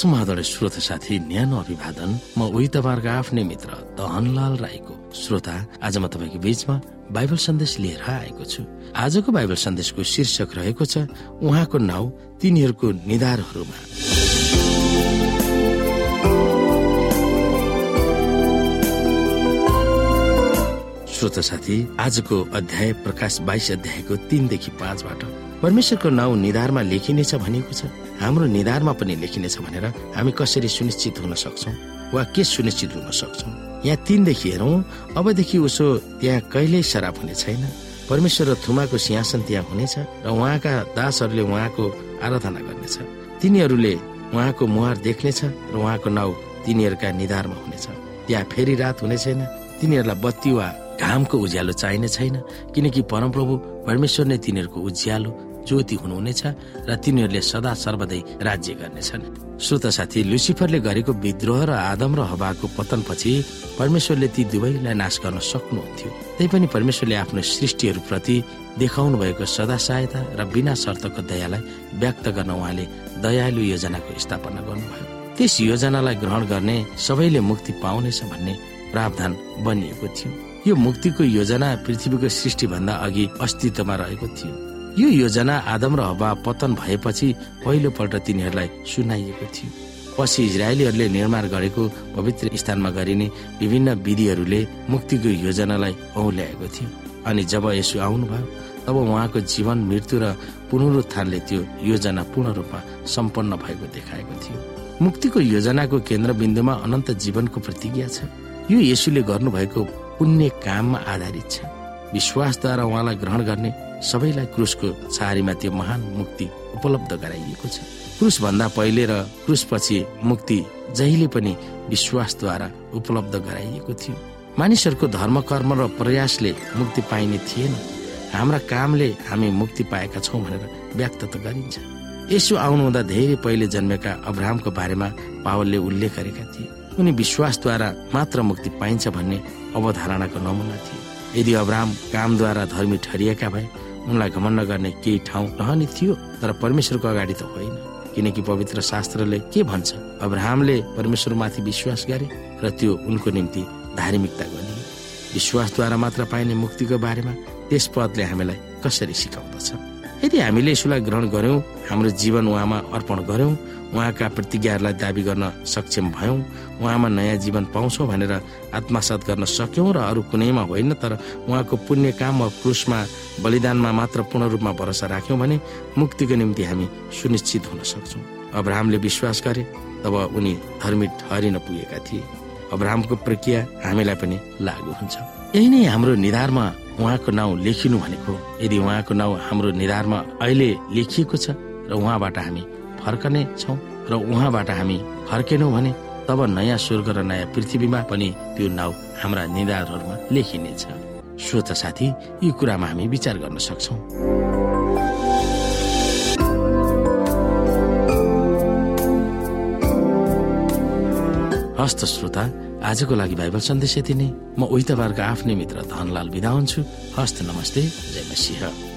समाधान श्रोत साथी न्यानो अभिवादन। म उही तपाईँहरूको आफ्नै मित्र दहनलाल राईको। श्रोता आज म तपाईँको बीचमा बाइबल सन्देश लिएर आएको छु। आजको बाइबल सन्देशको शीर्षक रहेको छ उहाँको नाउँ तिनीहरूको निधारहरूमा। श्रोत साथी आजको अध्याय प्रकाश बाइस अध्यायको तीनदेखि पाँचबाट परमेश्वरको नाउँ निधारमा लेखिनेछ भनेको छ। हाम्रो निधारमा पनि लेखिनेछ भनेर हामी कसरी सुनिश्चित हुन सक्छौ वा के सुनिश्चित हुन सक्छौ? यहाँ तिनदेखि हेरौँ। अबदेखि उसो त्यहाँ कहिल्यै शराब हुने छैन। परमेश्वर र थुमाको सिंहासन त्यहाँ हुनेछ र उहाँका दासहरूले उहाँको आराधना गर्नेछ। तिनीहरूले उहाँको मुहार देख्नेछ र उहाँको नाउँ तिनीहरूका निधारमा हुनेछ। त्यहाँ फेरि रात हुने छैन। तिनीहरूलाई बत्ती वा घामको उज्यालो चाहिने छैन। किनकि परमप्रभु परमेश्वर नै तिनीहरूको उज्यालो ज्योति हुनुहुनेछ र तिनीहरूले सदा सर्वदै राज्य गर्नेछन्। श्रोत साथी लुसिफरले गरेको विद्रोह र आदम र हवाको पतनपछि परमेश्वरले ती दुवैलाई नाश गर्न सक्नुहुन्थ्यो। तैपनि परमेश्वरले आफ्नो सृष्टिहरूप्रति देखाउनु भएको सदा सहायता र बिना शर्तको दयालाई व्यक्त गर्न उहाँले दयालु योजनाको स्थापना गर्नुभयो। त्यस योजनालाई ग्रहण गर्ने सबैले मुक्ति पाउनेछ भन्ने प्रावधान बनिएको थियो। यो मुक्तिको योजना पृथ्वीको सृष्टिभन्दा अघि अस्तित्वमा रहेको थियो। यो योजना आदम र हवा पतन भएपछि पहिलो पल्ट तिनीहरूलाई सुनाइएको थियो। पछि इजरायलीहरूले निर्माण गरेको पवित्र स्थानमा गरिने विभिन्न विधिहरूले मुक्तिको योजनालाई औल्याएको थियो। अनि जब यसो आउनुभयो तब उहाँको जीवन मृत्यु र पुनरुत्थानले त्यो योजना पूर्ण रूपमा सम्पन्न भएको देखाएको थियो। मुक्तिको योजनाको केन्द्रबिन्दुमा अनन्त जीवनको प्रतिज्ञा छ। यो यसुले गर्नुभएको पुण्य काममा आधारित छ। विश्वासद्वारा उहाँलाई ग्रहण गर्ने सबैलाई क्रुसको छारीमा त्यो महान मुक्ति उपलब्ध गराइएको छ। क्रुस भन्दा पहिले र क्रुस पछि मुक्ति जहिले पनि विश्वासद्वारा उपलब्ध गराइएको थियो। मानिसहरूको धर्म कर्म र प्रयासले मुक्ति पाइने थिएन। हाम्रा कामले हामी मुक्ति पाएका छौँ भनेर व्यक्त त गरिन्छ। यसो आउनुहुँदा धेरै पहिले जन्मेका अब्राहमको बारेमा पावलले उल्लेख गरेका थिए। उनी विश्वासद्वारा मात्र मुक्ति पाइन्छ भन्ने अवधारणाको नमुना थिए। यदि अब्राहम कामद्वारा धर्मी ठरिएका भए उनलाई घमण्ड गर्ने केही ठाउँ रहने थियो तर परमेश्वरको अगाडि त होइन। किनकि पवित्र शास्त्रले के भन्छ? अब्राहमले परमेश्वरमाथि विश्वास गरे र त्यो उनको निम्ति धार्मिकता गनियो विश्वासद्वारा मात्र पाइने मुक्तिको बारेमा त्यस पदले हामीलाई कसरी सिकाउँदछ? यदि हामीले यसोलाई ग्रहण गर्यौं हाम्रो जीवन उहाँमा अर्पण गर्यौं उहाँका प्रतिज्ञाहरूलाई दावी गर्न सक्षम भयौं उहाँमा नयाँ जीवन पाउँछौँ भनेर आत्मसात गर्न सक्यौं र अरू कुनैमा होइन तर उहाँको पुण्य काम वा क्रुसमा बलिदानमा मात्र पूर्ण रूपमा भरोसा राख्यौँ भने मुक्तिको निम्ति हामी सुनिश्चित हुन सक्छौँ। अब्राहमले विश्वास गरे तब उनी धर्मी ठहरिन पुगेका थिए। अब्राहमको प्रक्रिया हामीलाई पनि लागू हुन्छ। यही नै हाम्रो निधारमा उहाँको नाउँ लेखिनु भनेको यदि उहाँको नाउँ हाम्रो निधारमा अहिले लेखिएको छ र उहाँबाट हामी फर्कने छौँ र उहाँबाट हामी फर्केनौँ भने तब नयाँ स्वर्ग र नयाँ पृथ्वीमा पनि त्यो नाउँ हाम्रा निधारहरूमा लेखिनेछ। श्रोत साथी यी कुरामा हामी विचार गर्न सक्छौँ। हस्त श्रोता आजको लागि बाइबल सन्देश यति नै। म तपाईँहरूको आफ्नै मित्र धनलाल बिदा हुन्छु। हस्त नमस्ते। जय मसिंह।